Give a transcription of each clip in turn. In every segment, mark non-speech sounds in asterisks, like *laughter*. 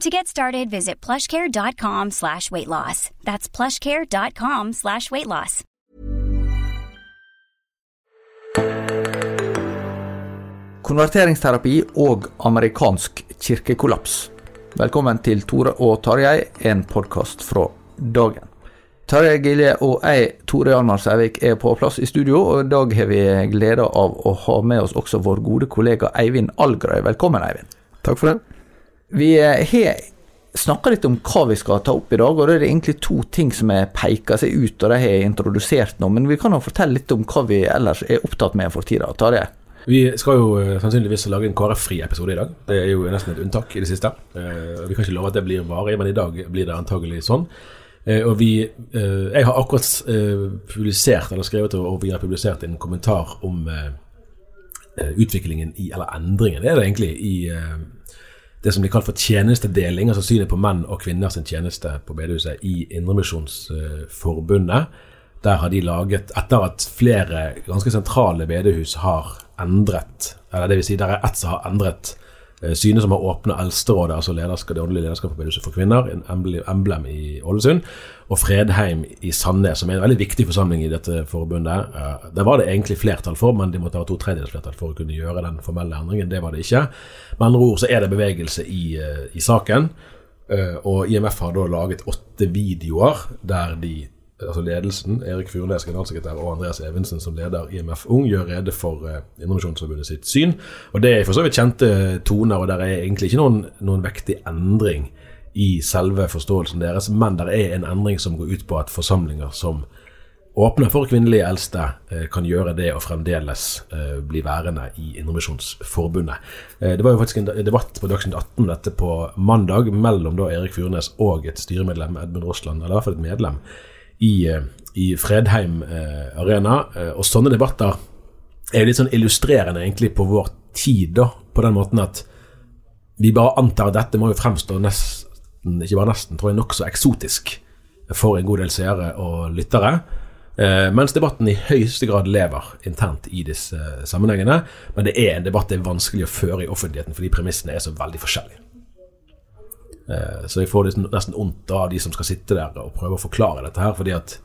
To get started, visit plushcare.com slash weight loss. That's plushcare.com slash weight loss. Konverteringsterapi og amerikansk kirkekollaps. Velkommen til Tore og Tarjei, en podkast fra dagen. Tarjei Gilje og jeg, Tore Hjalmar Sævik, er på plass i studio, og i dag har vi glede av å ha med oss også vår gode kollega Eivind Algrøy. Velkommen, Eivind. Takk for det. Vi eh, har snakka litt om hva vi skal ta opp i dag, og det er egentlig to ting som er peka seg ut, og de har jeg introdusert nå. Men vi kan jo fortelle litt om hva vi ellers er opptatt med for tida. Tarjei? Vi skal jo eh, sannsynligvis lage en KrF-fri episode i dag. Det er jo nesten et unntak i det siste. Eh, Vi kan ikke love at det blir varig, men i dag blir det antagelig sånn. Og vi, jeg har akkurat publisert, eller skrevet, og vi har publisert en kommentar om utviklingen i, eller endringen, det er det egentlig, i det som blir kalt for tjenestedeling, altså synet på menn og kvinner sin tjeneste på bedehuset i Indremisjonsforbundet. Der har de laget, etter at flere ganske sentrale bedehus har endret, eller det vil si der er ett som har endret eh, synet som har åpna Eldsterådet, altså lederskap, det åndelige lederskapet for kvinner, en emblem, i Ålesund, og Fredheim i Sandnes, som er en veldig viktig forsamling i dette forbundet. Eh, Der var det egentlig flertall for, men de måtte ha to tredjedels flertall for å kunne gjøre den formelle endringen. Det var det ikke. Med andre ord så er det bevegelse i, eh, i saken. Og IMF har da laget åtte videoer der de, altså ledelsen, Erik Furnes, generalsekretær, og Andreas Evensen som leder IMF Ung, gjør rede for eh, Indremisjonsforbundet sitt syn. Og det er for så vidt kjente toner, og der er egentlig ikke noen, noen vektig endring i selve forståelsen deres, men det er en endring som går ut på at forsamlinger som åpner for kvinnelige eldste, eh, kan gjøre det og fremdeles eh, bli værende i Indremisjonsforbundet. Det var jo faktisk en debatt på Dagsnytt 18 dette på mandag mellom da Erik Furnes og et styremedlem, Edmund Rossland, eller i hvert fall et medlem, i, eh, i Fredheim eh, Arena. Eh, Og sånne debatter er litt sånn illustrerende egentlig på vår tid, da, på den måten at vi bare antar at dette må jo fremstå nesten, ikke bare nesten, tror jeg, nokså eksotisk for en god del seere og lyttere. Eh, mens debatten i høyeste grad lever internt i disse sammenhengene. Men det er en debatt det er vanskelig å føre i offentligheten fordi premissene er så veldig forskjellige. Eh, så jeg får nesten vondt av de som skal sitte der og prøve å forklare dette her. fordi at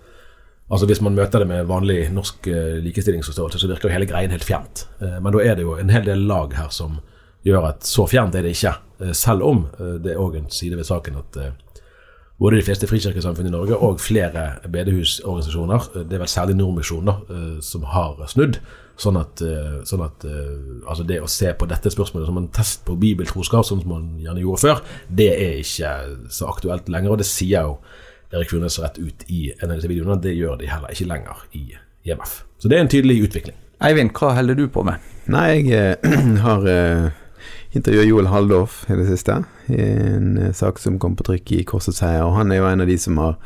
altså Hvis man møter det med vanlig norsk eh, likestillingsforståelse, så virker jo hele greien helt fjernt. Eh, Men da er det jo en hel del lag her som gjør at så fjernt er det ikke. Selv om det er òg en side ved saken at både de fleste frikirkesamfunn i Norge og flere bedehusorganisasjoner, eh, det er vel særlig Nordmisjoner, som har snudd. Sånn at, eh, sånn at eh, altså det å se på dette spørsmålet som en test på bibeltroskap, sånn som man gjerne gjorde før, det er ikke så aktuelt lenger. Og det sier jo Erik Furnes rett ut i en av disse videoene. Det gjør de heller ikke lenger i IMF. Så det er en tydelig utvikling. Eivind, hva holder du på med? Nei, jeg eh, *clears throat* har intervjuet Joel Halldorf i det siste, i en sak som kom på trykk i Korsets Heier. Og han er jo en av de som har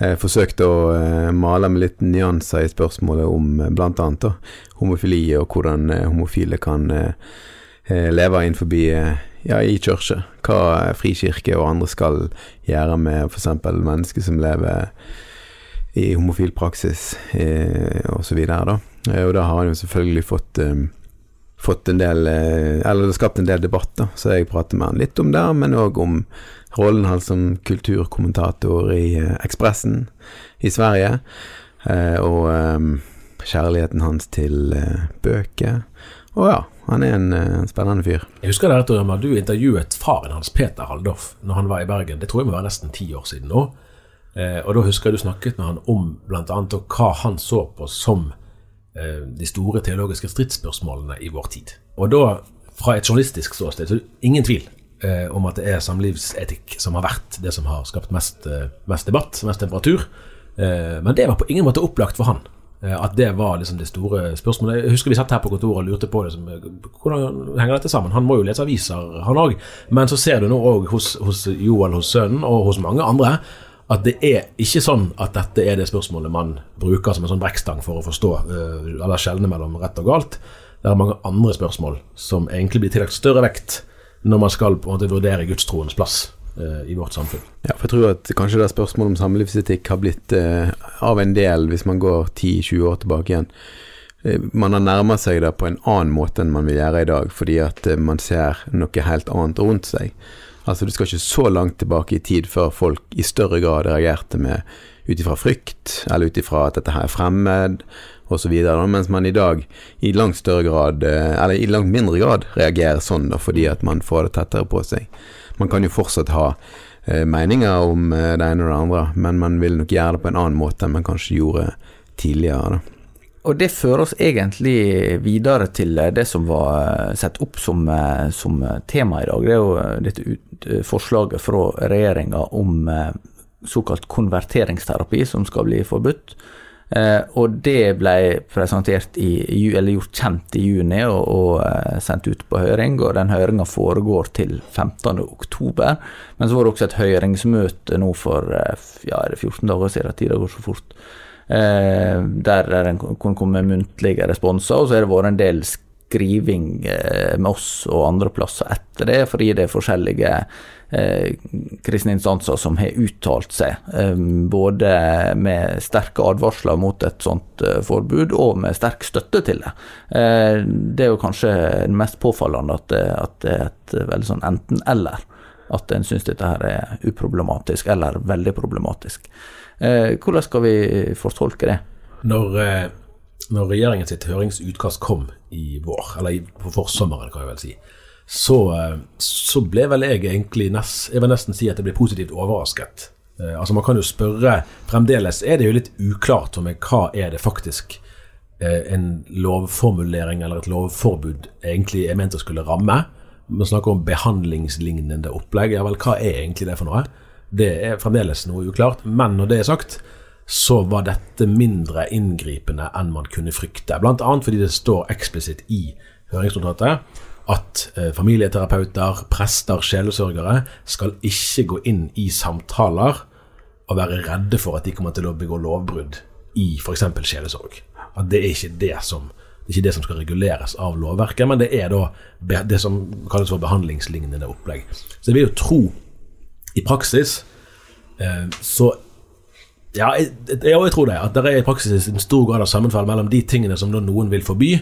eh, forsøkt å eh, male med litt nyanser i spørsmålet om eh, annet homofili, og hvordan homofile kan leve innenfor ja, i kirke. Hva frikirke og andre skal gjøre med f.eks. mennesker som lever i homofil praksis eh, og og da har han jo selvfølgelig fått, fått en del Eller skapt en del debatt, da. så jeg prater med han litt om det, men òg om rollen hans som kulturkommentator i eh, Ekspressen i Sverige. Eh, og kjærligheten hans til bøker. Og ja, han er en, en spennende fyr. Jeg husker det, at Du intervjuet faren hans, Peter Haldorf, når han var i Bergen. Det tror jeg må være nesten ti år siden nå. Eh, og da husker jeg du snakket med han om bl.a. hva han så på som eh, de store teologiske stridsspørsmålene i vår tid. Og da, fra et journalistisk ståsted, så ingen tvil eh, om at det er samlivsetikk som har vært det som har skapt mest, eh, mest debatt, mest temperatur. Eh, men det var på ingen måte opplagt for han. Eh, at det var liksom det store spørsmålet. Jeg husker vi satt her på kontoret og lurte på liksom, hvordan henger dette sammen. Han må jo lese aviser, han òg. Men så ser du nå òg hos, hos Joel, hos sønnen, og hos mange andre, at det er ikke sånn at dette er det spørsmålet man bruker som en sånn brekkstang for å forstå, eller skjelne mellom rett og galt. Det er mange andre spørsmål som egentlig blir tillagt større vekt når man skal på en måte vurdere gudstroens plass uh, i vårt samfunn. Ja, for jeg tror at kanskje det spørsmålet om samlivsetikk har blitt eh, av en del, hvis man går 10-20 år tilbake igjen. Man har nærmet seg det på en annen måte enn man vil gjøre i dag, fordi at man ser noe helt annet rundt seg. Altså Du skal ikke så langt tilbake i tid før folk i større grad reagerte med ut ifra frykt, eller ut ifra at dette her er fremmed, osv. Mens man i dag i langt større grad, eh, eller i langt mindre grad, reagerer sånn da, fordi at man får det tettere på seg. Man kan jo fortsatt ha eh, meninger om eh, det ene og det andre, men man vil nok gjøre det på en annen måte enn man kanskje gjorde tidligere. da. Og det fører oss egentlig videre til det som var sett satt opp som, eh, som tema i dag. Det er jo eh, dette forslaget fra regjeringa om såkalt konverteringsterapi som skal bli forbudt. Og det ble presentert i, eller gjort kjent i juni og, og sendt ut på høring. og Den høringa foregår til 15.10. Men så var det også et høringsmøte nå for ja, 14 dager siden. Tida går så fort Eh, der en kunne komme med muntlige responser, og så har det vært en del skriving eh, med oss og andre plasser etter det, fordi det er forskjellige eh, kristne instanser som har uttalt seg, eh, både med sterke advarsler mot et sånt eh, forbud, og med sterk støtte til det. Eh, det er jo kanskje det mest påfallende at det, at det er et veldig sånn enten-eller. At en syns dette her er uproblematisk, eller veldig problematisk. Eh, hvordan skal vi fortolke det? Når, eh, når regjeringen sitt høringsutkast kom i vår, eller på forsommeren, kan jeg vel si, så, eh, så ble vel jeg egentlig nest, Jeg vil nesten si at jeg ble positivt overrasket. Altså Man kan jo spørre Fremdeles er det jo litt uklart for meg hva er det faktisk en lovformulering eller et lovforbud egentlig er ment å skulle ramme. Man snakker om behandlingslignende opplegg. Ja vel, hva er egentlig det for noe? Det er fremdeles noe uklart. Men når det er sagt, så var dette mindre inngripende enn man kunne frykte. Bl.a. fordi det står eksplisitt i høringsnotatet at eh, familieterapeuter, prester, sjelesørgere skal ikke gå inn i samtaler og være redde for at de kommer til å begå lovbrudd i f.eks. sjelesorg. At det er ikke det som det er ikke det som skal reguleres av lovverket, men det er da det som kalles for behandlingslignende opplegg. Så jeg vil jo tro i praksis eh, så ja, jeg, jeg, tror det. At det er i praksis en stor grad av sammenfall mellom de tingene som noen vil forby.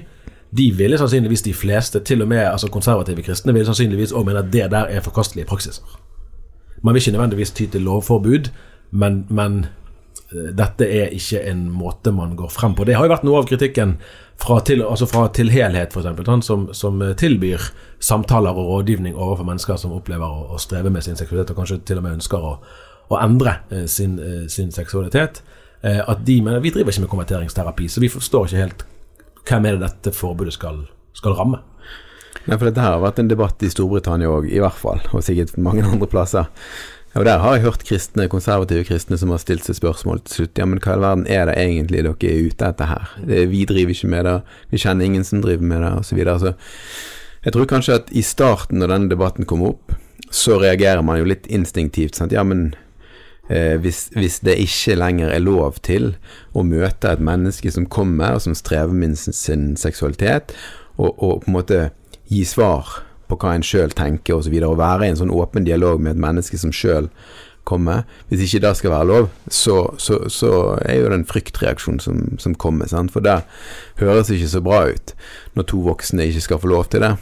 De ville sannsynligvis de fleste, til og med altså konservative kristne, vil sannsynligvis òg mene at det der er forkastelige praksiser. Man vil ikke nødvendigvis ty til lovforbud, men, men eh, dette er ikke en måte man går frem på. Det har jo vært noe av kritikken fra til, altså fra til helhet, f.eks., som, som tilbyr samtaler og rådgivning overfor mennesker som opplever å, å streve med sin seksualitet, og kanskje til og med ønsker å, å endre eh, sin, eh, sin, seksualitet. Eh, at de mener vi driver ikke med konverteringsterapi, så vi forstår ikke helt hvem er det dette forbudet skal, skal ramme. Nei, for Dette her har vært en debatt i Storbritannia òg, i hvert fall, og sikkert mange andre plasser. Og Der har jeg hørt kristne, konservative kristne som har stilt seg spørsmål til slutt. Ja, men hva i all verden er det egentlig dere er ute etter her? Det, vi driver ikke med det, vi kjenner ingen som driver med det, osv. Så så jeg tror kanskje at i starten, når denne debatten kom opp, så reagerer man jo litt instinktivt. Sant? Ja, men eh, hvis, hvis, det ikke lenger er lov til å møte et menneske som kommer, og som strever med sin, sin seksualitet, og, og på en måte gi svar på hva en sjøl tenker osv., og, så og være i en sånn åpen dialog med et menneske som sjøl kommer Hvis ikke det skal være lov, så, så, så er jo det en fryktreaksjon som, som kommer. Sant? For det høres ikke så bra ut når to voksne ikke skal få lov til det.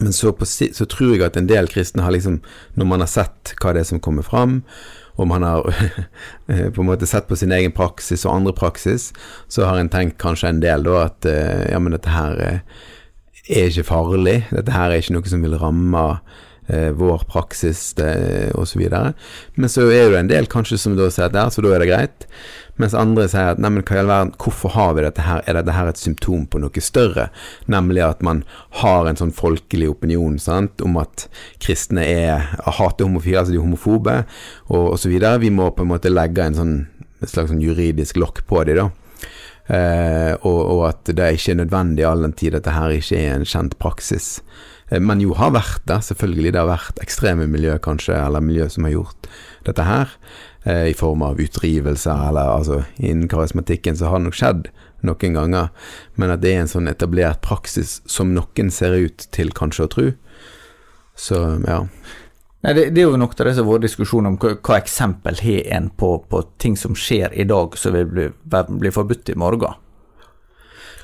Men så, på, så tror jeg at en del kristne har liksom, når man har sett hva det er som kommer fram, og man har *laughs* på en måte sett på sin egen praksis og andre praksis, så har en tenkt kanskje en del da at eh, ja, men dette her eh, er ikke farlig, dette her er ikke noe som vil ramme eh, vår praksis osv. Men så er det en del kanskje som da sier at ja, så da er det greit. Mens andre sier at neimen, hva i all verden, hvorfor har vi dette her? Er dette her et symptom på noe større? Nemlig at man har en sånn folkelig opinion sant, om at kristne er hater homofile, altså de er homofobe, og osv. Vi må på en måte legge en sånn, et slags sånn juridisk lokk på dem, da. Eh, og, og, at det er ikke er nødvendig all den tid dette her ikke er en kjent praksis. Eh, men jo har vært det, selvfølgelig. Det har vært ekstreme miljø, kanskje, eller miljø som har gjort dette her eh, i form av utdrivelser, eller altså innen karismatikken så har det nok skjedd noen ganger, men at det er en sånn etablert praksis som noen ser ut til kanskje å tro. Så ja. Nei, det, det, er jo nok av det som har vært diskusjon om hva, hva eksempel har en på, på, ting som skjer i dag som vil bli, bli forbudt i morgen.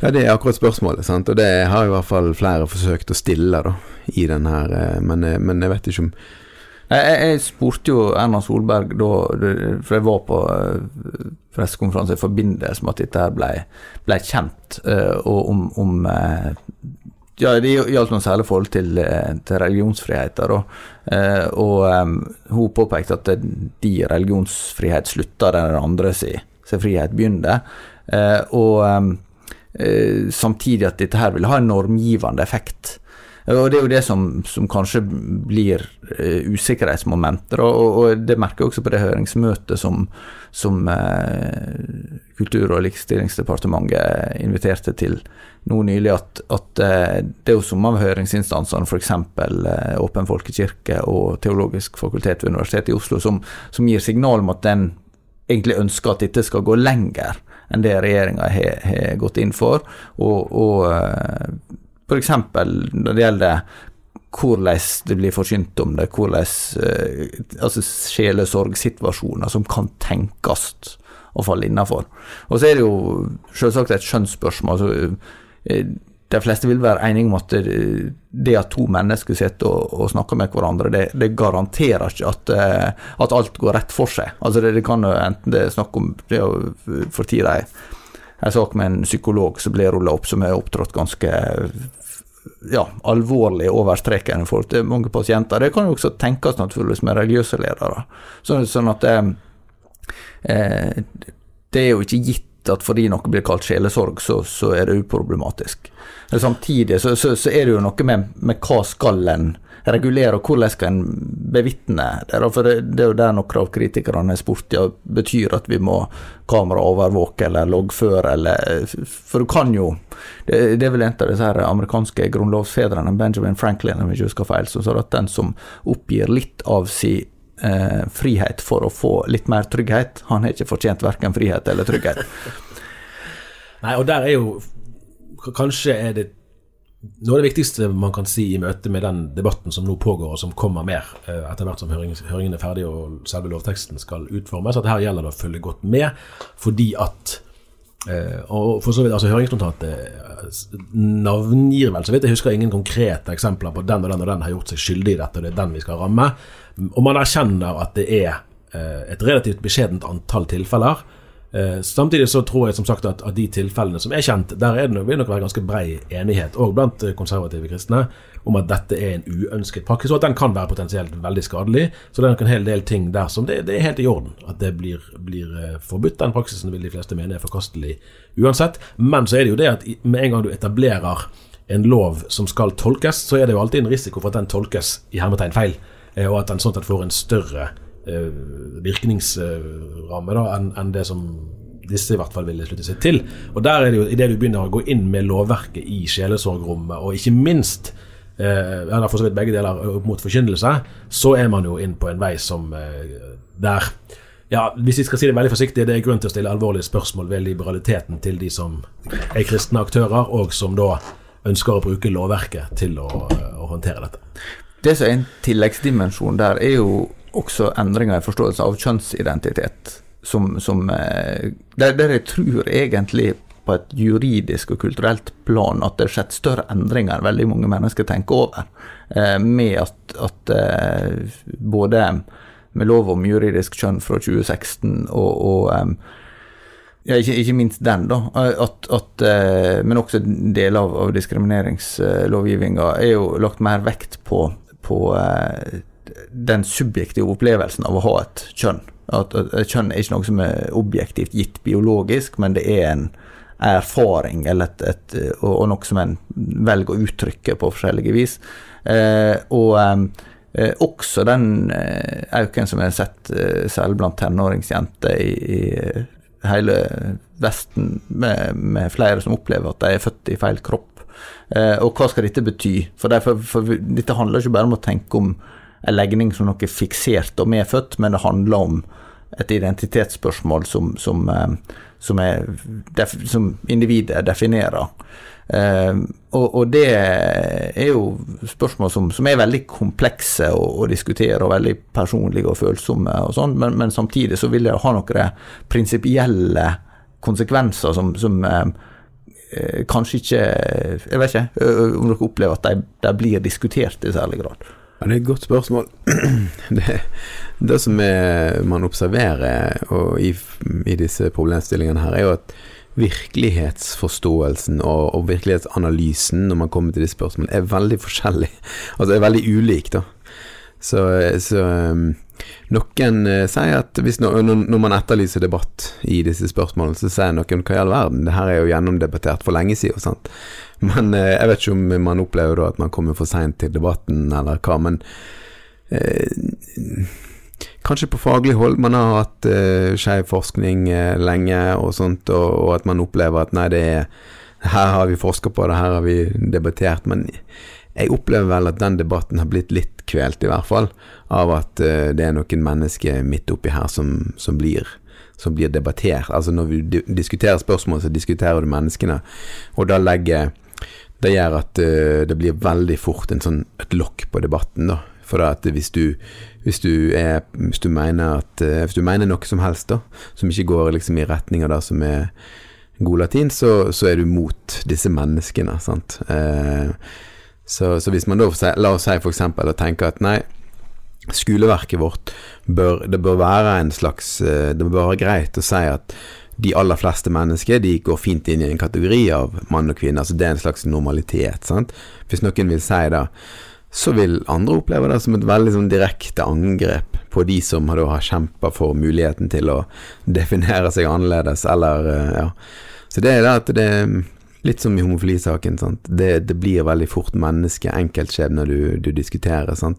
Ja, det er akkurat spørsmålet, sant? og det har i hvert fall flere forsøkt å stille da, i den her, eh, men, eh, men jeg vet ikke om jeg, jeg, spurte jo Erna Solberg da, for jeg var på eh, pressekonferanse i forbindelse med at dette her ble, ble kjent, eh, og om, om eh, ja, Det gjaldt noe særlig forhold til, til religionsfriheter. Og um, hun påpekte at de religionsfrihet slutta der den andre si, så frihet begynner. Uh, og samtidig at dette her vil ha en normgivende effekt. Og Det er jo det som, som kanskje blir uh, usikkerhetsmomenter. Og, og, det merker jeg også på det høringsmøtet som, som uh, Kultur- og likestillingsdepartementet inviterte til nå nylig, at, at uh, det er jo som av høringsinstansene, f.eks. Uh, Åpen folkekirke og Teologisk fakultet ved Universitetet i Oslo, som, som gir signal om at den egentlig ønsker at dette skal gå lenger enn det regjeringa har gått inn for. og, og F.eks. når det gjelder hvordan det blir forsynt om det, hvordan eh, altså sjelesorgsituasjoner som kan tenkes å falle innafor. Og så er det jo selvsagt et skjønnsspørsmål. Altså, de fleste vil være enige om at det at to mennesker sitter og, og snakker med hverandre, det, det garanterer ikke at, eh, at, alt går rett for seg. Altså det, det kan jo enten det er snakk om det å for tida en sak med en psykolog som ble rulla opp, som har opptrådt ganske ja, alvorlig over streken for mange pasienter. Det kan jo også tenkes naturligvis med religiøse ledere. Så, sånn at eh, eh, det er jo ikke gitt at fordi noe blir kalt sjelesorg, så, så er det uproblematisk. Samtidig så, så, så, er det jo noe med, med hva skal en regulere, og hvordan skal en bevitne det? For det, er jo der noen av kritikerne har spurt ja, betyr at vi må kameraovervåke eller loggføre, eller For du kan jo Det, det er vel en av disse her amerikanske grunnlovsfedrene, Benjamin Franklin, om jeg ikke husker feil, som sa at den som oppgir litt av sin eh, frihet for å få litt mer trygghet, han har ikke fortjent verken frihet eller trygghet. *laughs* Nei, og der er jo Kanskje er det noe av det viktigste man kan si i møte med den debatten som nå pågår, og som kommer mer eh, etter hvert som høringen er ferdig og selve lovteksten skal utformes, at her gjelder det å følge godt med, fordi at eh, Og for så vidt, altså Høringsnotatet eh, navngir vel, så vidt jeg husker, ingen konkrete eksempler på den og den og den har gjort seg skyldig i dette, og det er den vi skal ramme. Og man erkjenner at det er et relativt beskjedent antall tilfeller Eh, samtidig så tror jeg som sagt at av de tilfellene som er kjent, der er det nok, vil nok være ganske brei enighet, òg blant eh, konservative kristne, om at dette er en uønsket praksis, og at den kan være potensielt veldig skadelig. Så det er nok en hel del ting der som det, det er helt i orden at det blir, blir eh, forbudt. Den praksisen vil de fleste mene er forkastelig uansett. Men så er det jo det at med en gang du etablerer en lov som skal tolkes, så er det jo alltid en risiko for at den tolkes i hermetegn feil, og at den sånn sett får en større virkningsramme da, enn en det som disse i hvert fall ville slutte seg til. Og der er det jo, Idet du begynner å gå inn med lovverket i sjelesorgrommet, og ikke minst eh, eller for så vidt begge deler opp mot forkynnelse, så er man jo inn på en vei som eh, der ja, Hvis vi skal si det veldig forsiktig, det er grunn til å stille alvorlige spørsmål ved liberaliteten til de som er kristne aktører, og som da ønsker å bruke lovverket til å, å håndtere dette. Det som er en tilleggsdimensjon der, er jo også endringer i forståelse av kjønnsidentitet. Som, som der, der jeg tror egentlig på et juridisk og kulturelt plan at det har skjedd større endringer enn veldig mange mennesker tenker over. Eh, med at, at eh, både med lov om juridisk kjønn fra 2016 og, og ja, ikke, ikke, minst den, da. At, at, eh, men også deler av, av diskrimineringslovgivninga er jo lagt mer vekt på, på den subjektive opplevelsen av å ha et kjønn. At, at, kjønn er ikke noe som er objektivt gitt biologisk, men det er en, erfaring, eller et, et, og, noe som en velger å uttrykke på forskjellige vis. Eh, og eh, også den eh, økningen som jeg har sett eh, særlig blant tenåringsjenter i, i, hele Vesten, med, med, flere som opplever at de er født i feil kropp. Eh, og hva skal dette bety? For, derfor, for, dette handler ikke bare om å tenke om en legning som noe fiksert og medfødt, men det handler om et identitetsspørsmål som, som, eh, som, er, som individet definerer. Uh, og, og, det er jo spørsmål som, som er veldig komplekse å, å, diskutere, og veldig personlige og følsomme, og sånn, men, men, samtidig så vil det ha noen prinsipielle konsekvenser som, som uh, kanskje ikke Jeg vet ikke om dere opplever at de, de blir diskutert i særlig grad. Ja, Det er et godt spørsmål. *clears throat* Det, det som er, man observerer i, i, disse problemstillingene her, er jo at virkelighetsforståelsen og, og, virkelighetsanalysen når man kommer til disse spørsmålene, er veldig forskjellig. Altså er veldig ulik, da. Så, så um, noen uh, sier at hvis når man etterlyser debatt i disse spørsmålene, så sier noen hva i all verden, det her er jo gjennomdebattert for lenge siden. Sant? *laughs* Men uh, jeg vet ikke om man opplever da at man kommer for seint til debatten, eller hva. Men eh, kanskje på faglig hold. Man har hatt eh, skeiv forskning lenge og sånt, og, og, at man opplever at nei, det er Her har vi forska på det, her har vi debattert. Men jeg opplever vel at den debatten har blitt litt kvelt, i hvert fall, av at uh, det er noen mennesker midt oppi her som, som, blir, som blir debattert. Altså Når vi diskuterer spørsmål, så diskuterer du menneskene, og da legger det gjør at uh, det blir veldig fort sånn, et lokk på debatten, da. For at hvis du, hvis du, er, hvis du at uh, Hvis du mener noe som helst, da, som ikke går liksom i retning av det som er god latin, så, så er du mot disse menneskene, sant. Uh, så, så, hvis man da, la oss si eksempel, og tenker at nei, skoleverket vårt bør, det bør være en slags eh, Det bør være greit å si at de aller fleste mennesker de går fint inn i en kategori av mann og kvinne. altså Det er en slags normalitet. sant? Hvis noen vil si det, så vil andre oppleve det som et veldig sånn direkte angrep på de som da har kjempa for muligheten til å *laughs* definere seg annerledes, eller eh, ja. Så det er det at det Litt som i homofilisaken. Det, det, blir veldig fort menneske, enkeltskjebner du, du diskuterer, en,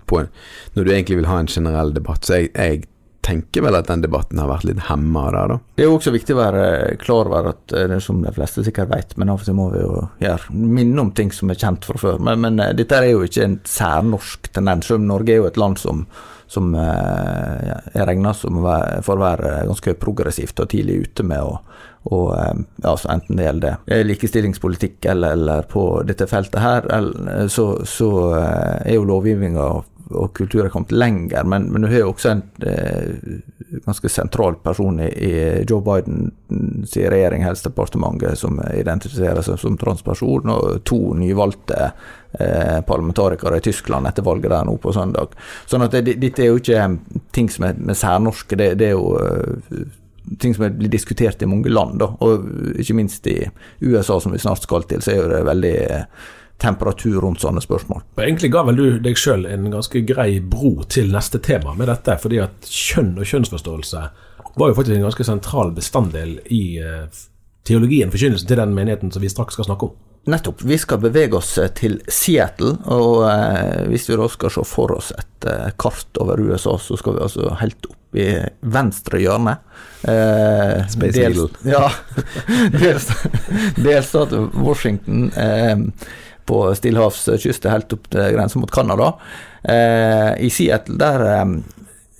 når du egentlig vil ha en generell debatt. Så jeg, jeg, tenker vel at den debatten har vært litt hemma der, da. Det er jo også viktig å være klar over at eh, det er som de fleste sikkert vet, men av og til må vi jo gjøre minne om ting som er kjent fra før. Men, men eh, dette er jo ikke en særnorsk tendens. Selv Norge er jo et land som som ja, er regna for å være ganske progressivt og tidlig ute med å og altså enten det gjelder likestillingspolitikk eller, eller på dette feltet her, eller, så, så, er jo lovgivninga og kultur har kommet lenger, men, men du har jo også en eh, ganske sentral person i, i Joe Bidens regjering, Helsedepartementet, som identifiserer seg som transperson, og to nyvalgte eh, parlamentarikere i Tyskland etter valget der nå på søndag. Sånn at det, dette er jo ikke ting som er med særnorske, det, det er jo eh, ting som blir diskutert i mange land, da, og ikke minst i USA, som vi snart skal til, så er det veldig temperatur rundt sånne spørsmål. Egentlig ga vel du deg sjøl en ganske grei bro til neste tema med dette, fordi at kjønn og kjønnsforståelse var jo faktisk en ganske sentral bestanddel i uh, teologien, forkynnelsen til den menigheten som vi straks skal snakke om. Nettopp. Vi skal bevege oss eh, til Seattle, og eh, hvis vi da skal se for oss et eh, kart over USA, så skal vi altså helt opp i venstre hjørne. Eh, Space Eagle. *laughs* Ja. Delstaten Washington. Eh, på stillehavskysten helt opp til grensa mot Canada. Eh, I Seattle der eh,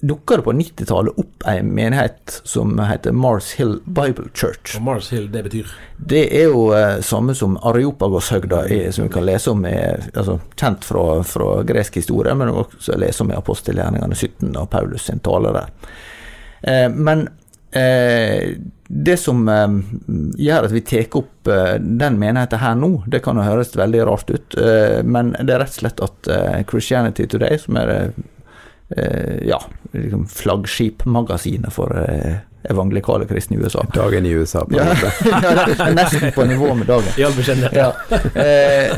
dukka det på 90-tallet opp ei menighet som heter Mars Hill Bible Church. Og Mars Hill, det betyr Det er jo eh, samme som Areopagoshøgda, som vi kan lese om, er, altså, kjent fra, fra gresk historie, men også lese om i apostelgjerningene 17 og Paulus sin tale der. Eh, men eh, det som eh, gjør at vi tar opp eh, den menigheten her nå, det kan jo høres veldig rart ut, eh, men det er rett og slett at Christianity Today, som er eh, ja, liksom flaggskipmagasinet for eh, evangelikale kristne i USA Dagen i USA. På en ja, måte. *laughs* ja, nesten på nivå med dagen. I all beskjedenhet. Ja. Eh,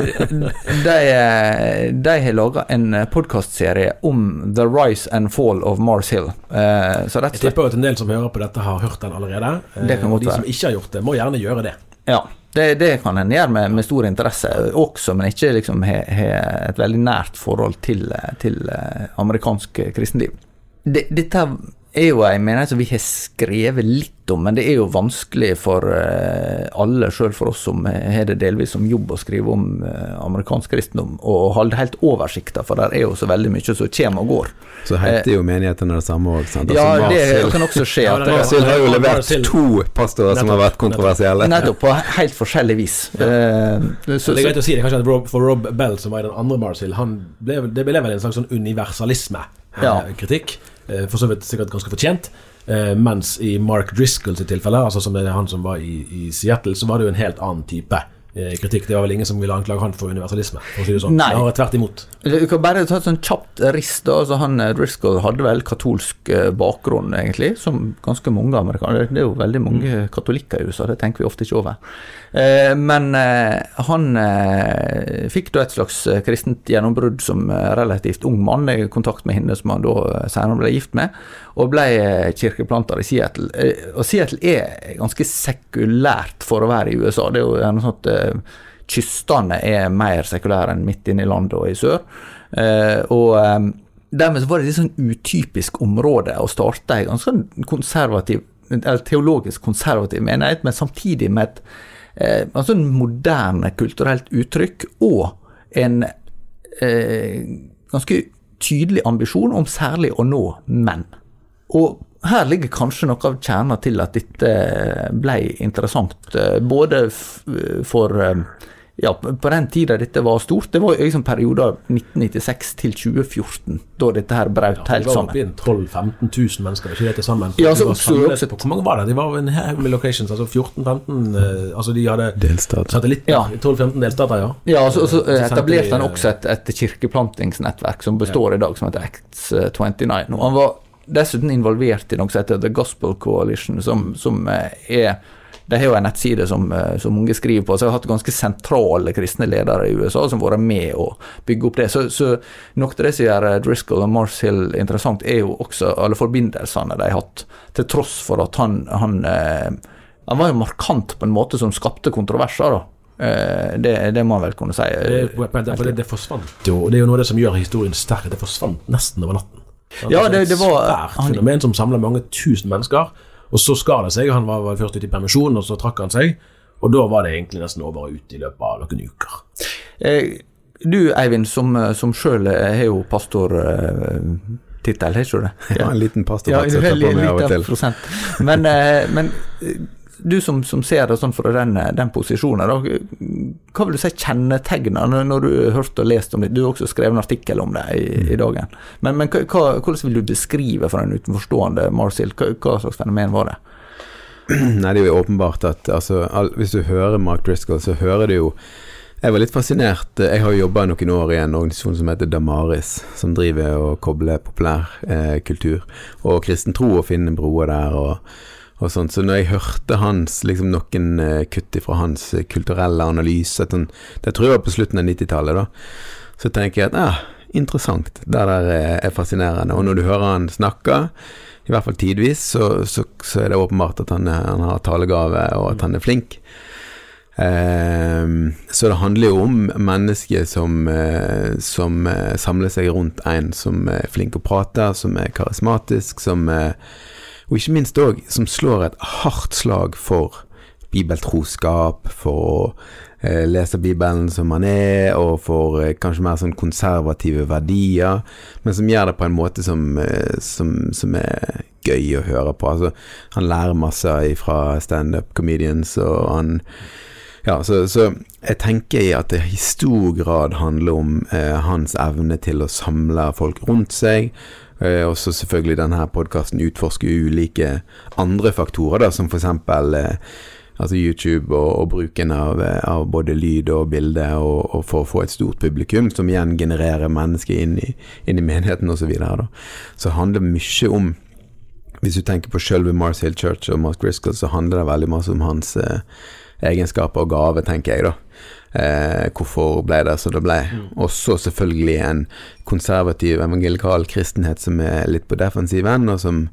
de, eh, de har laga en podkastserie om The Rise and Fall of Mars Hill. Eh, så rett og Jeg tipper at en del som hører på dette, har hørt den allerede. Eh, Det kan godt de være. som ikke har gjort det, må gjerne gjøre det. Ja, det, det kan en gjøre med, med stor interesse også, men ikke liksom har et veldig nært forhold til, til eh, amerikansk kristenliv. Det, dette er jo en menighet som vi har skrevet litt om, men det er jo vanskelig for eh, alle, sjøl for oss som har det delvis som jobb å skrive om eh, amerikansk kristendom, å holde helt oversikta, for der er jo så veldig mye som kommer og går. Så heter jo menighetene det samme òg, sant. Ja, Altså, det kan også skje. Ja, at er- har jo levert to pastorer som har vært kontroversielle. Nettopp, på helt forskjellig vis. Ja. så, Så det er greit å si det kanskje at Rob, for Rob Bell, som var i den andre Marsil, han ble, det ble vel en slags sånn universalisme-kritikk. Ja. For så vidt sikkert ganske fortjent. Eh, mens i Mark Driscoll sitt tilfelle, altså som er han som var i, i Seattle, så var det jo en helt annen type eh, kritikk. Det var vel ingen som ville anklage han for universalisme, for å si det sånn. Nei. var tvert imot. Du kan bare ta et sånn kjapt rist. da, altså han eh, Driscoll hadde vel katolsk eh, bakgrunn, egentlig, som ganske mange amerikanere. Det er jo veldig mange katolikker i USA, det tenker vi ofte ikke over. Eh, men eh, han eh, fikk da et slags eh, kristent gjennombrudd som eh, relativt ung mann, i kontakt med henne som han da eh, senere ble gift med, og ble eh, kirkeplanter i Seattle. Eh, og Seattle er ganske sekulært for å være i USA. Det er jo gjerne sånn at eh, kystene er mer sekulære enn midt inne i landet og i sør. Og dermed så var det et sånn utypisk område å starte ei ganske sånn konservativ, eller teologisk konservativ menighet, men samtidig med et eh, sånn moderne kulturelt uttrykk og en eh, ganske tydelig ambisjon om særlig å nå menn. Og her ligger kanskje noe av kjernen til at dette ble interessant, eh, både for eh, ja, på den tida dette var stort. Det var liksom perioder 1996 til 2014, da dette her brøt Ja, helt de var sammen. oppe i 12 000-15 000 mennesker, ikke det til sammen? Ja, så så, var et- på, Hvor mange var det? De var en haug med locations, altså 14-15 eh, Altså de hadde Delstater. satellitter. Ja. 12-15 delstater, ja. Ja, så, så Eh, eh, så etablerte han også et, et kirkeplantingsnettverk som består i dag, som heter Acts eh, 29. Og han var dessuten involvert i noe som heter The Gospel Coalition, som, som eh, er De har jo en nettside som, eh, som mange skriver på, så jeg har hatt ganske sentrale kristne ledere i USA som har vært med å bygge opp det. Så, så noe av det som gjør eh, Driscoll og Mars Hill interessant, er jo også alle forbindelsene de har hatt, til tross for at han, han han var jo markant på en måte som skapte kontroverser, da. Det, det må man vel kunne si. Det, det, det forsvant jo, og det er jo noe av det som gjør historien sterk, det forsvant nesten over natten. Ja, det- et det var- svært han- fenomen som samla mange tusen mennesker, og så skar det seg. Han var, var først ute i permisjon, og så trakk han seg. Og da var det egentlig nesten over og ut i løpet av noen uker. Eh, Du Eivind, som, som sjøl har jo pastortittel, har ikke du det? Ja, en liten Ja, pastorhatt som jeg på meg av og til. Men, eh, men eh, du som, som ser det sånn fra den, den posisjonen, da, hva vil du si kjennetegner når, du har hørt og lest om det? Du har også skrevet en artikkel om det i, Mm. i dagen. Men, men hva, hvordan vil du beskrive for en utenforstående Marsil, hva, hva slags fenomen var det? *clears throat* Nei, det er jo åpenbart at altså, all, hvis du hører Mark Driscoll, så hører du jo Jeg var litt fascinert. Jeg har jo jobba noen år i en organisasjon som heter Damaris, som driver og kobler populær eh, kultur og kristen tro og finner broer der og, og sånn. Så når jeg hørte hans liksom noen uh, kutt fra hans uh, kulturelle analyse, at det tror jeg var på slutten av 90-tallet, da, så tenker jeg at ah, interessant. Det der er, er fascinerende. Og når du hører han snakke i hvert fall tidvis, så, så, så er det åpenbart at han, han har talegave, og at han er flink. Ehm, så det handler jo om mennesker som, uh, som uh, samler seg rundt en som er flink å prate, som er karismatisk, som eh, Og ikke minst òg som slår et hardt slag for bibeltroskap, for å eh, lese Bibelen som han er, og for eh, kanskje mer sånn konservative verdier, men som gjør det på en måte som, eh, som, som er gøy å høre på. Altså, han lærer masse fra standup comedians, og han ja, så, så, jeg tenker at det i stor grad handler om hans evne til å samle folk rundt seg. Eh, og så selvfølgelig denne podkasten utforsker ulike andre faktorer, da, som f.eks. Eh, altså YouTube og, og bruken av, eh, av, både lyd og bilde, og, og, for å få et stort publikum, som igjen genererer mennesker inn i, inn i menigheten osv. Så, videre, så handler mye om Hvis du tenker på selve Mars Hill Church og Mark Driscoll, så handler det veldig mye om hans eh, egenskaper og gave, tenker jeg, da. Eh, hvorfor ble det som det ble. Mm. Og så selvfølgelig en konservativ evangelikal kristenhet som er litt på defensiven, og som,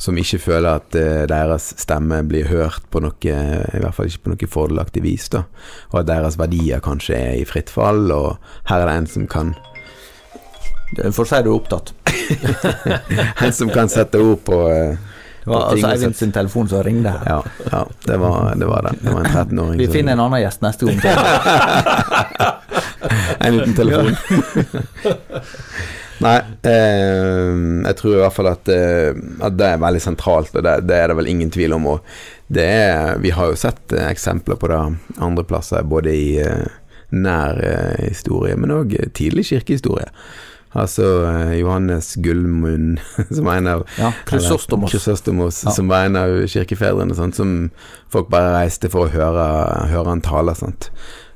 som ikke føler at eh, deres stemme blir hørt på noe, i hvert fall ikke på noe fordelaktig vis, da. Og at deres verdier kanskje er i fritt fall, og her er det en som kan For å si du er opptatt. *laughs* en som kan sette ord på eh, det var altså Eivind sin telefon som ringte her. Ja, ja det, var, det, var, det Det var en 13-åring. Vi finner en annen gjest neste gang. *laughs* en uten telefon. *laughs* Nei, eh, jeg tror i hvert fall at, eh, at, det er veldig sentralt, og det, det, er det vel ingen tvil om. Og det er, vi har jo sett eh, eksempler på det andre plasser, både i eh, nær historie, men òg tidlig kirkehistorie. Altså eh, Johannes Gullmund, *laughs* som var en av ja, Krysostomos, ja. som var en av kirkefedrene, sant, som folk bare reiste for å høre, høre han tale, sant,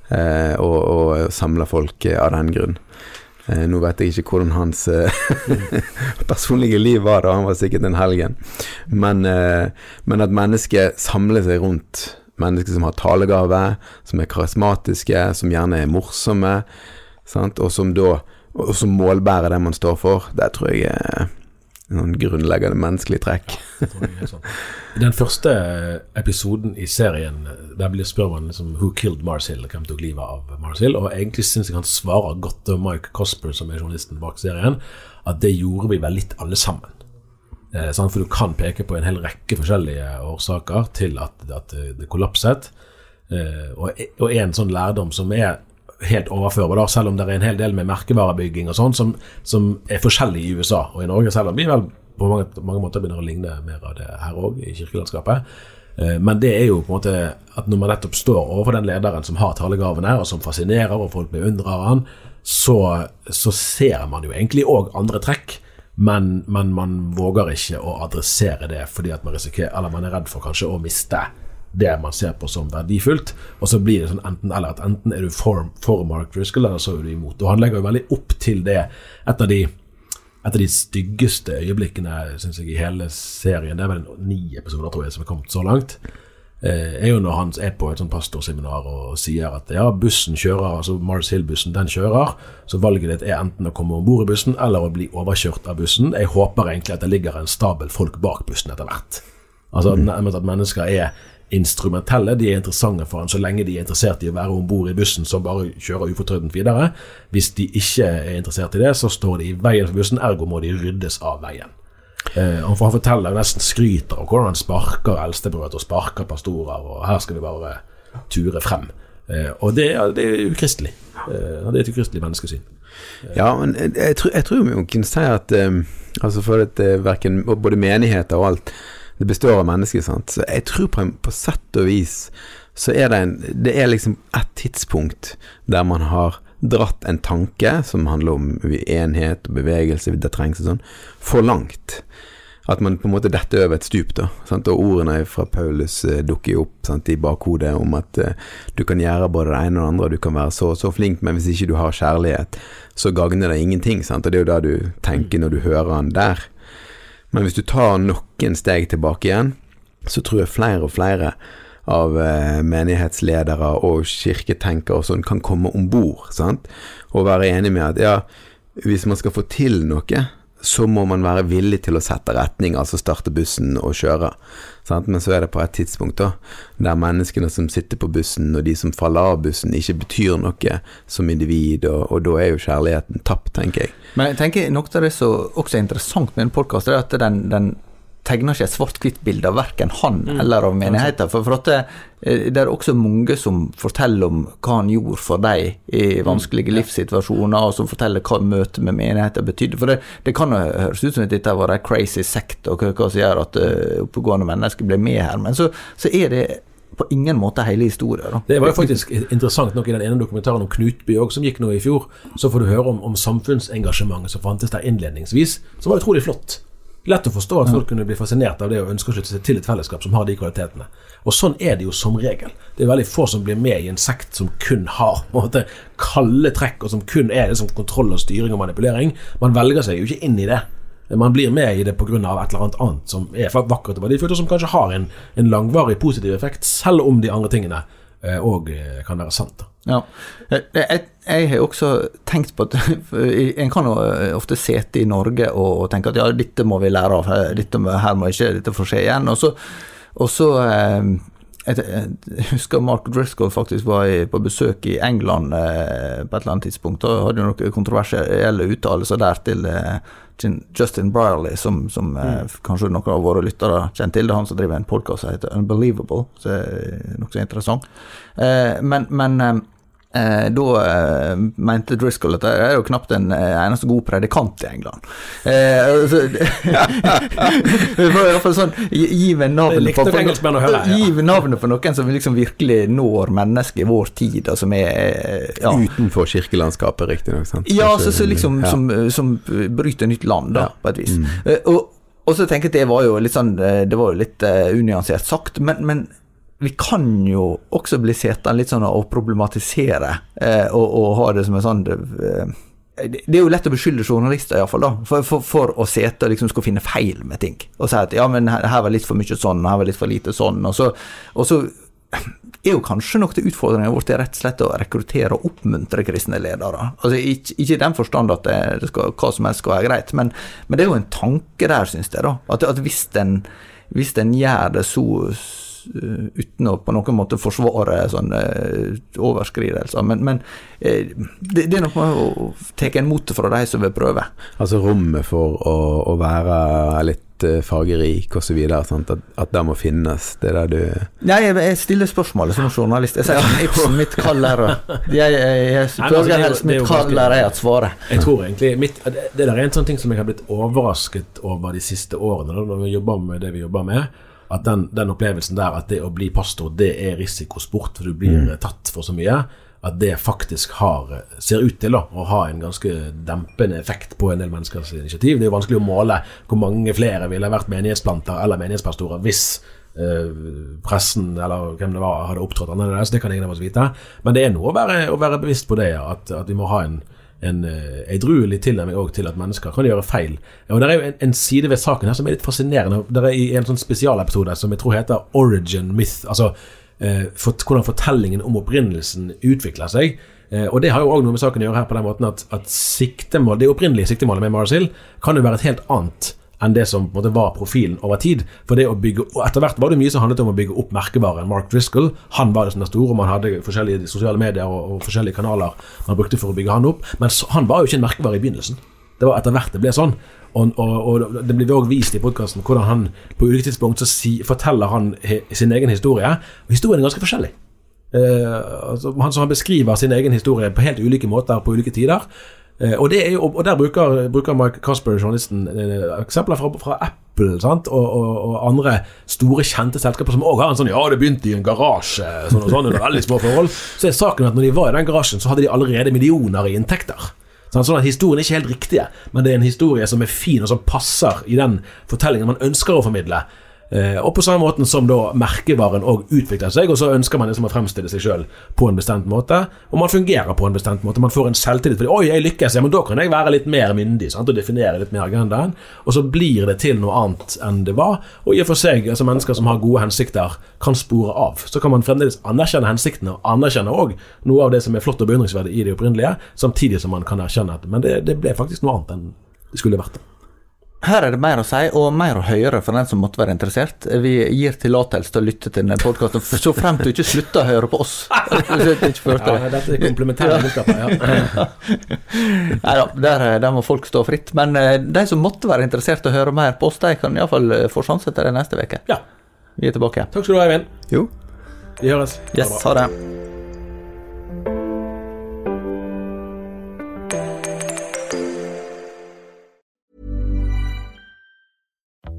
eh, og, og samle folk av den grunn. Eh, nå vet jeg ikke hvordan hans eh, *laughs* personlige liv var da, han var sikkert en helgen, men, eh, men at mennesker samler seg rundt mennesker som har talegave, som er karismatiske, som gjerne er morsomme, sant, og som da og så målbære det man står for, det tror jeg er noen grunnleggende menneskelig trekk. I den første episoden i serien Der blir spør man liksom Who killed Mars Hill? Hvem tok livet av Mars Hill? Og egentlig syns jeg han svarer godt til Mike Cosper, som er journalisten bak serien, at det gjorde vi vel litt alle sammen. Eh, for du kan peke på en hel rekke forskjellige årsaker til at, at det kollapset. Eh, og en sånn lærdom som er helt overførbar, selv om det er en hel del med merkevarebygging og sånn som, som, er forskjellig i USA og i Norge, selv om vi vel på mange, mange måter begynner å ligne mer av det her òg, i kirkelandskapet. Eh, men det er jo på en måte at når man nettopp står overfor den lederen som har talegavene, og som fascinerer, og folk beundrer han, så, så ser man jo egentlig òg andre trekk. Men, men, man våger ikke å adressere det fordi at man risikerer, eller man er redd for kanskje å miste det man ser på som verdifullt. Og så blir det sånn enten eller at enten er du for, for Mark Driscoll, eller så er du imot. Og han legger jo veldig opp til det. Et av de, et av de styggeste øyeblikkene synes jeg, i hele serien, det er vel ni episoder tror jeg som er kommet så langt, eh, er jo når han er på et sånt pastorseminar og sier at ja, bussen kjører, altså Mars Hill-bussen, den kjører, så valget ditt er enten å komme om bord i bussen eller å bli overkjørt av bussen. Jeg håper egentlig at det ligger en stabel folk bak bussen etter hvert. Altså mm. at mennesker er instrumentelle. De er interessante for han så lenge de er interessert i å være om bord i bussen som bare kjører ufortrødent videre. Hvis de ikke er interessert i det, så står de i veien for bussen, ergo må de ryddes av veien. Eh, han, forteller nesten skryter av hvordan han sparker eldstebrødre og sparker pastorer, og her skal vi bare ture frem. Eh, og det, det er ukristelig. Eh, det er et ukristelig menneskesyn. Ja, men jeg, tror, jeg tror vi kunne si at um, altså for at uh, verken, både menigheter og alt det består av mennesker, sant. Så jeg tror på, en, på sett og vis så er det en Det er liksom et tidspunkt der man har dratt en tanke som handler om enhet og bevegelse, det trengs og sånn, for langt. At man på en måte detter over et stup, da. Sant? Og ordene fra Paulus dukker dukker opp sant, i bakhodet om at uh, du kan gjøre både det ene og det andre, og du kan være så og så flink, men hvis ikke du har kjærlighet, så gagner det ingenting. Sant? Og det er jo det du tenker når du hører han der. Men hvis du tar noen steg tilbake igjen, så tror jeg flere og flere av eh, menighetsledere og kirketenkere og sånn kan komme om bord, Og være enig med at ja, hvis man skal få til noe, så må man være villig til å sette retning, altså starte bussen og kjøre. Sant? Men så er det på et tidspunkt da, der menneskene som sitter på bussen, og de som faller av bussen, ikke betyr noe som individ, og, og da er jo kjærligheten tapt, tenker jeg. Men jeg tenker noe av det som også er interessant med en podkast, er at den, den tegner ikke et svart-hvitt-bilde av verken han eller av menigheten. For, for det, eh, det er også mange som forteller om hva han gjorde for dem i vanskelige livssituasjoner, og som forteller hva møtet med menigheten betydde. For det, det kan høres ut som at dette var en crazy sekt, og hva, hva som gjør at uh, oppegående mennesker blir med her, men så, så er det på ingen måte hele historien. Da. Det var jo faktisk interessant nok i den ene dokumentaren om Knutby også, som gikk nå i fjor. Så får du høre om, om samfunnsengasjementet som fantes der innledningsvis, som var utrolig flott. Lett å forstå at folk kunne bli fascinert av det og ønske å slutte seg til et fellesskap som har de kvalitetene. Og sånn er det jo som regel. Det er veldig få som blir med i en sekt som kun har på en måte, kalde trekk, og som kun er liksom, kontroll og styring og manipulering. Man velger seg jo ikke inn i det. Man blir med i det pga. et eller annet annet som er vakkert og verdifullt, og som kanskje har en, en langvarig positiv effekt, selv om de andre tingene òg eh, kan være sant. da. Ja. Jeg, jeg, jeg har også tenkt på at *laughs* En kan jo ofte sitte i Norge og, og tenke at ja, dette må vi lære av, dette, her må ikke dette få skje igjen. Og så, og så eh, jeg, jeg husker Mark Driscoll faktisk var i, på besøk i England eh, på et eller annet tidspunkt. Da hadde noen kontroversielle uttalelser der til eh, Justin Brierley, som, som eh, mm. kanskje noen av våre lyttere kjenner til. Det er han som driver en podkast som heter Unbelievable, så er nokså interessant. Eh, men, men eh, da eh, mente Driscoll at det er jo knapt en eh, eneste god predikant i England. Eh, altså, *laughs* hvert fall sånn Gi gi navnet på, på, gi navnet på noen som liksom virkelig når mennesket i vår tid, og som er eh, ja. Utenfor kirkelandskapet, riktignok. Ja, så, så liksom ja. Som, som, bryter nytt land, da, ja. på et vis. Mm. Eh, og, og, så tenker jeg at det var jo litt sånn Det var jo litt uh, unyansert sagt, men, men vi kan jo også bli sittende litt sånn og problematisere, eh, og, og, ha det som en sånn eh, det er jo lett å beskylde journalister iallfall, da, for, for, for å sitte og liksom skulle finne feil med ting. Og si at ja, men her, her var litt for mye sånn, her var litt for lite sånn. Og så, og så er jo kanskje noe av utfordringen vår rett og slett å rekruttere og oppmuntre kristne ledere. Altså, ikke, i den forstand at det, skal, hva som helst skal være greit, men, men, det er jo en tanke der, syns jeg, da. At, at hvis en hvis en gjør det så uten å på noen måte forsvare sånne eh, overskridelser. Men, men eh, det, det, er noe med å ta en mote fra de som vil prøve. Altså rommet for å, å være litt fargerik osv. At, at det må finnes. Det der du Nei, jeg, jeg stiller spørsmålet som journalist. Jeg sier Ibsen, mitt kall er Jeg, jeg, altså, helst mitt kall er at svare. Jeg tror egentlig mitt, det, det der er en sånn ting som jeg har blitt overrasket over de siste årene, når vi jobber med det vi jobber med at den, den, opplevelsen der at det å bli pastor, det er risikosport, for du blir mm. tatt for så mye, at det faktisk har, ser ut til da, å ha en ganske dempende effekt på en del menneskers initiativ. Det er jo vanskelig å måle hvor mange flere ville vært menighetsplanter eller menighetspastorer hvis eh, pressen eller hvem det var, hadde opptrådt annerledes. Det kan ingen av oss vite. Men det er noe å være, å være bevisst på det, at, at vi må ha en en eh, edruelig tilnærming òg til at mennesker kan gjøre feil. Og Det er jo en, en, side ved saken her som er litt fascinerende. Det er i en sånn spesialepisode som jeg tror heter 'Origin Myth'. altså eh, for, hvordan fortellingen om opprinnelsen utvikler seg. Eh, og Det har jo òg noe med saken å gjøre her på den måten at, at siktemål, det opprinnelige siktemålet med Mars Hill kan jo være et helt annet enn det som en måte var profilen over tid. For det å bygge, og Etter hvert var det mye som handlet om å bygge opp merkevaren Mark Driscoll. Han var det som er stor, og man hadde forskjellige sosiale medier og, og, forskjellige kanaler man brukte for å bygge han opp. Men så, han var jo ikke en merkevare i begynnelsen. Det var etter hvert det ble sånn. Og, og, og det blir også vist i podkasten hvordan han på ulike tidspunkt så si, forteller han he, sin egen historie. Og historien er ganske forskjellig. Eh, altså, han, han beskriver sin egen historie på helt ulike måter på ulike tider. Eh, og, jo, og, der bruker, bruker Mike Casper, journalisten, eh, eksempler fra, fra Apple sant? Og, og, andre store, kjente selskaper som òg har en sånn Ja, det begynte i en garasje, sånn og sånn, under veldig små forhold. Så er saken at når de var i den garasjen, så hadde de allerede millioner i inntekter. Sånn at Historien er ikke helt riktig, men det er en historie som er fin, og som passer i den fortellingen man ønsker å formidle. Eh, og på samme måten som da merkevaren òg utvikler seg, og så ønsker man liksom å fremstille seg sjøl på en bestemt måte, og man fungerer på en bestemt måte. Man får en selvtillit fordi 'oi, jeg lykkes', ja, men da kan jeg være litt mer myndig sant? og definere litt mer agendaen. Og så blir det til noe annet enn det var. Og i og for seg, altså mennesker som har gode hensikter, kan spore av. Så kan man fremdeles anerkjenne hensiktene, og anerkjenne òg noe av det som er flott og beundringsverdig i det opprinnelige, samtidig som man kan erkjenne at Men det, det ble faktisk noe annet enn det skulle vært. Her er det mer å si, og mer å høre for den som måtte være interessert. Vi gir tillatelse til å lytte til denne podkasten, så frem til du ikke slutter å høre på oss. *laughs* ja, dette er komplementære budskaper, ja. *laughs* Nei da, der, der, må folk stå fritt. Men eh, de som måtte være interessert i å høre mer på oss, de kan iallfall eh, få sjanse til det neste uke. Ja. Vi er tilbake. Takk skal du ha, Eivind. Jo. Vi høres. Yes, ha det.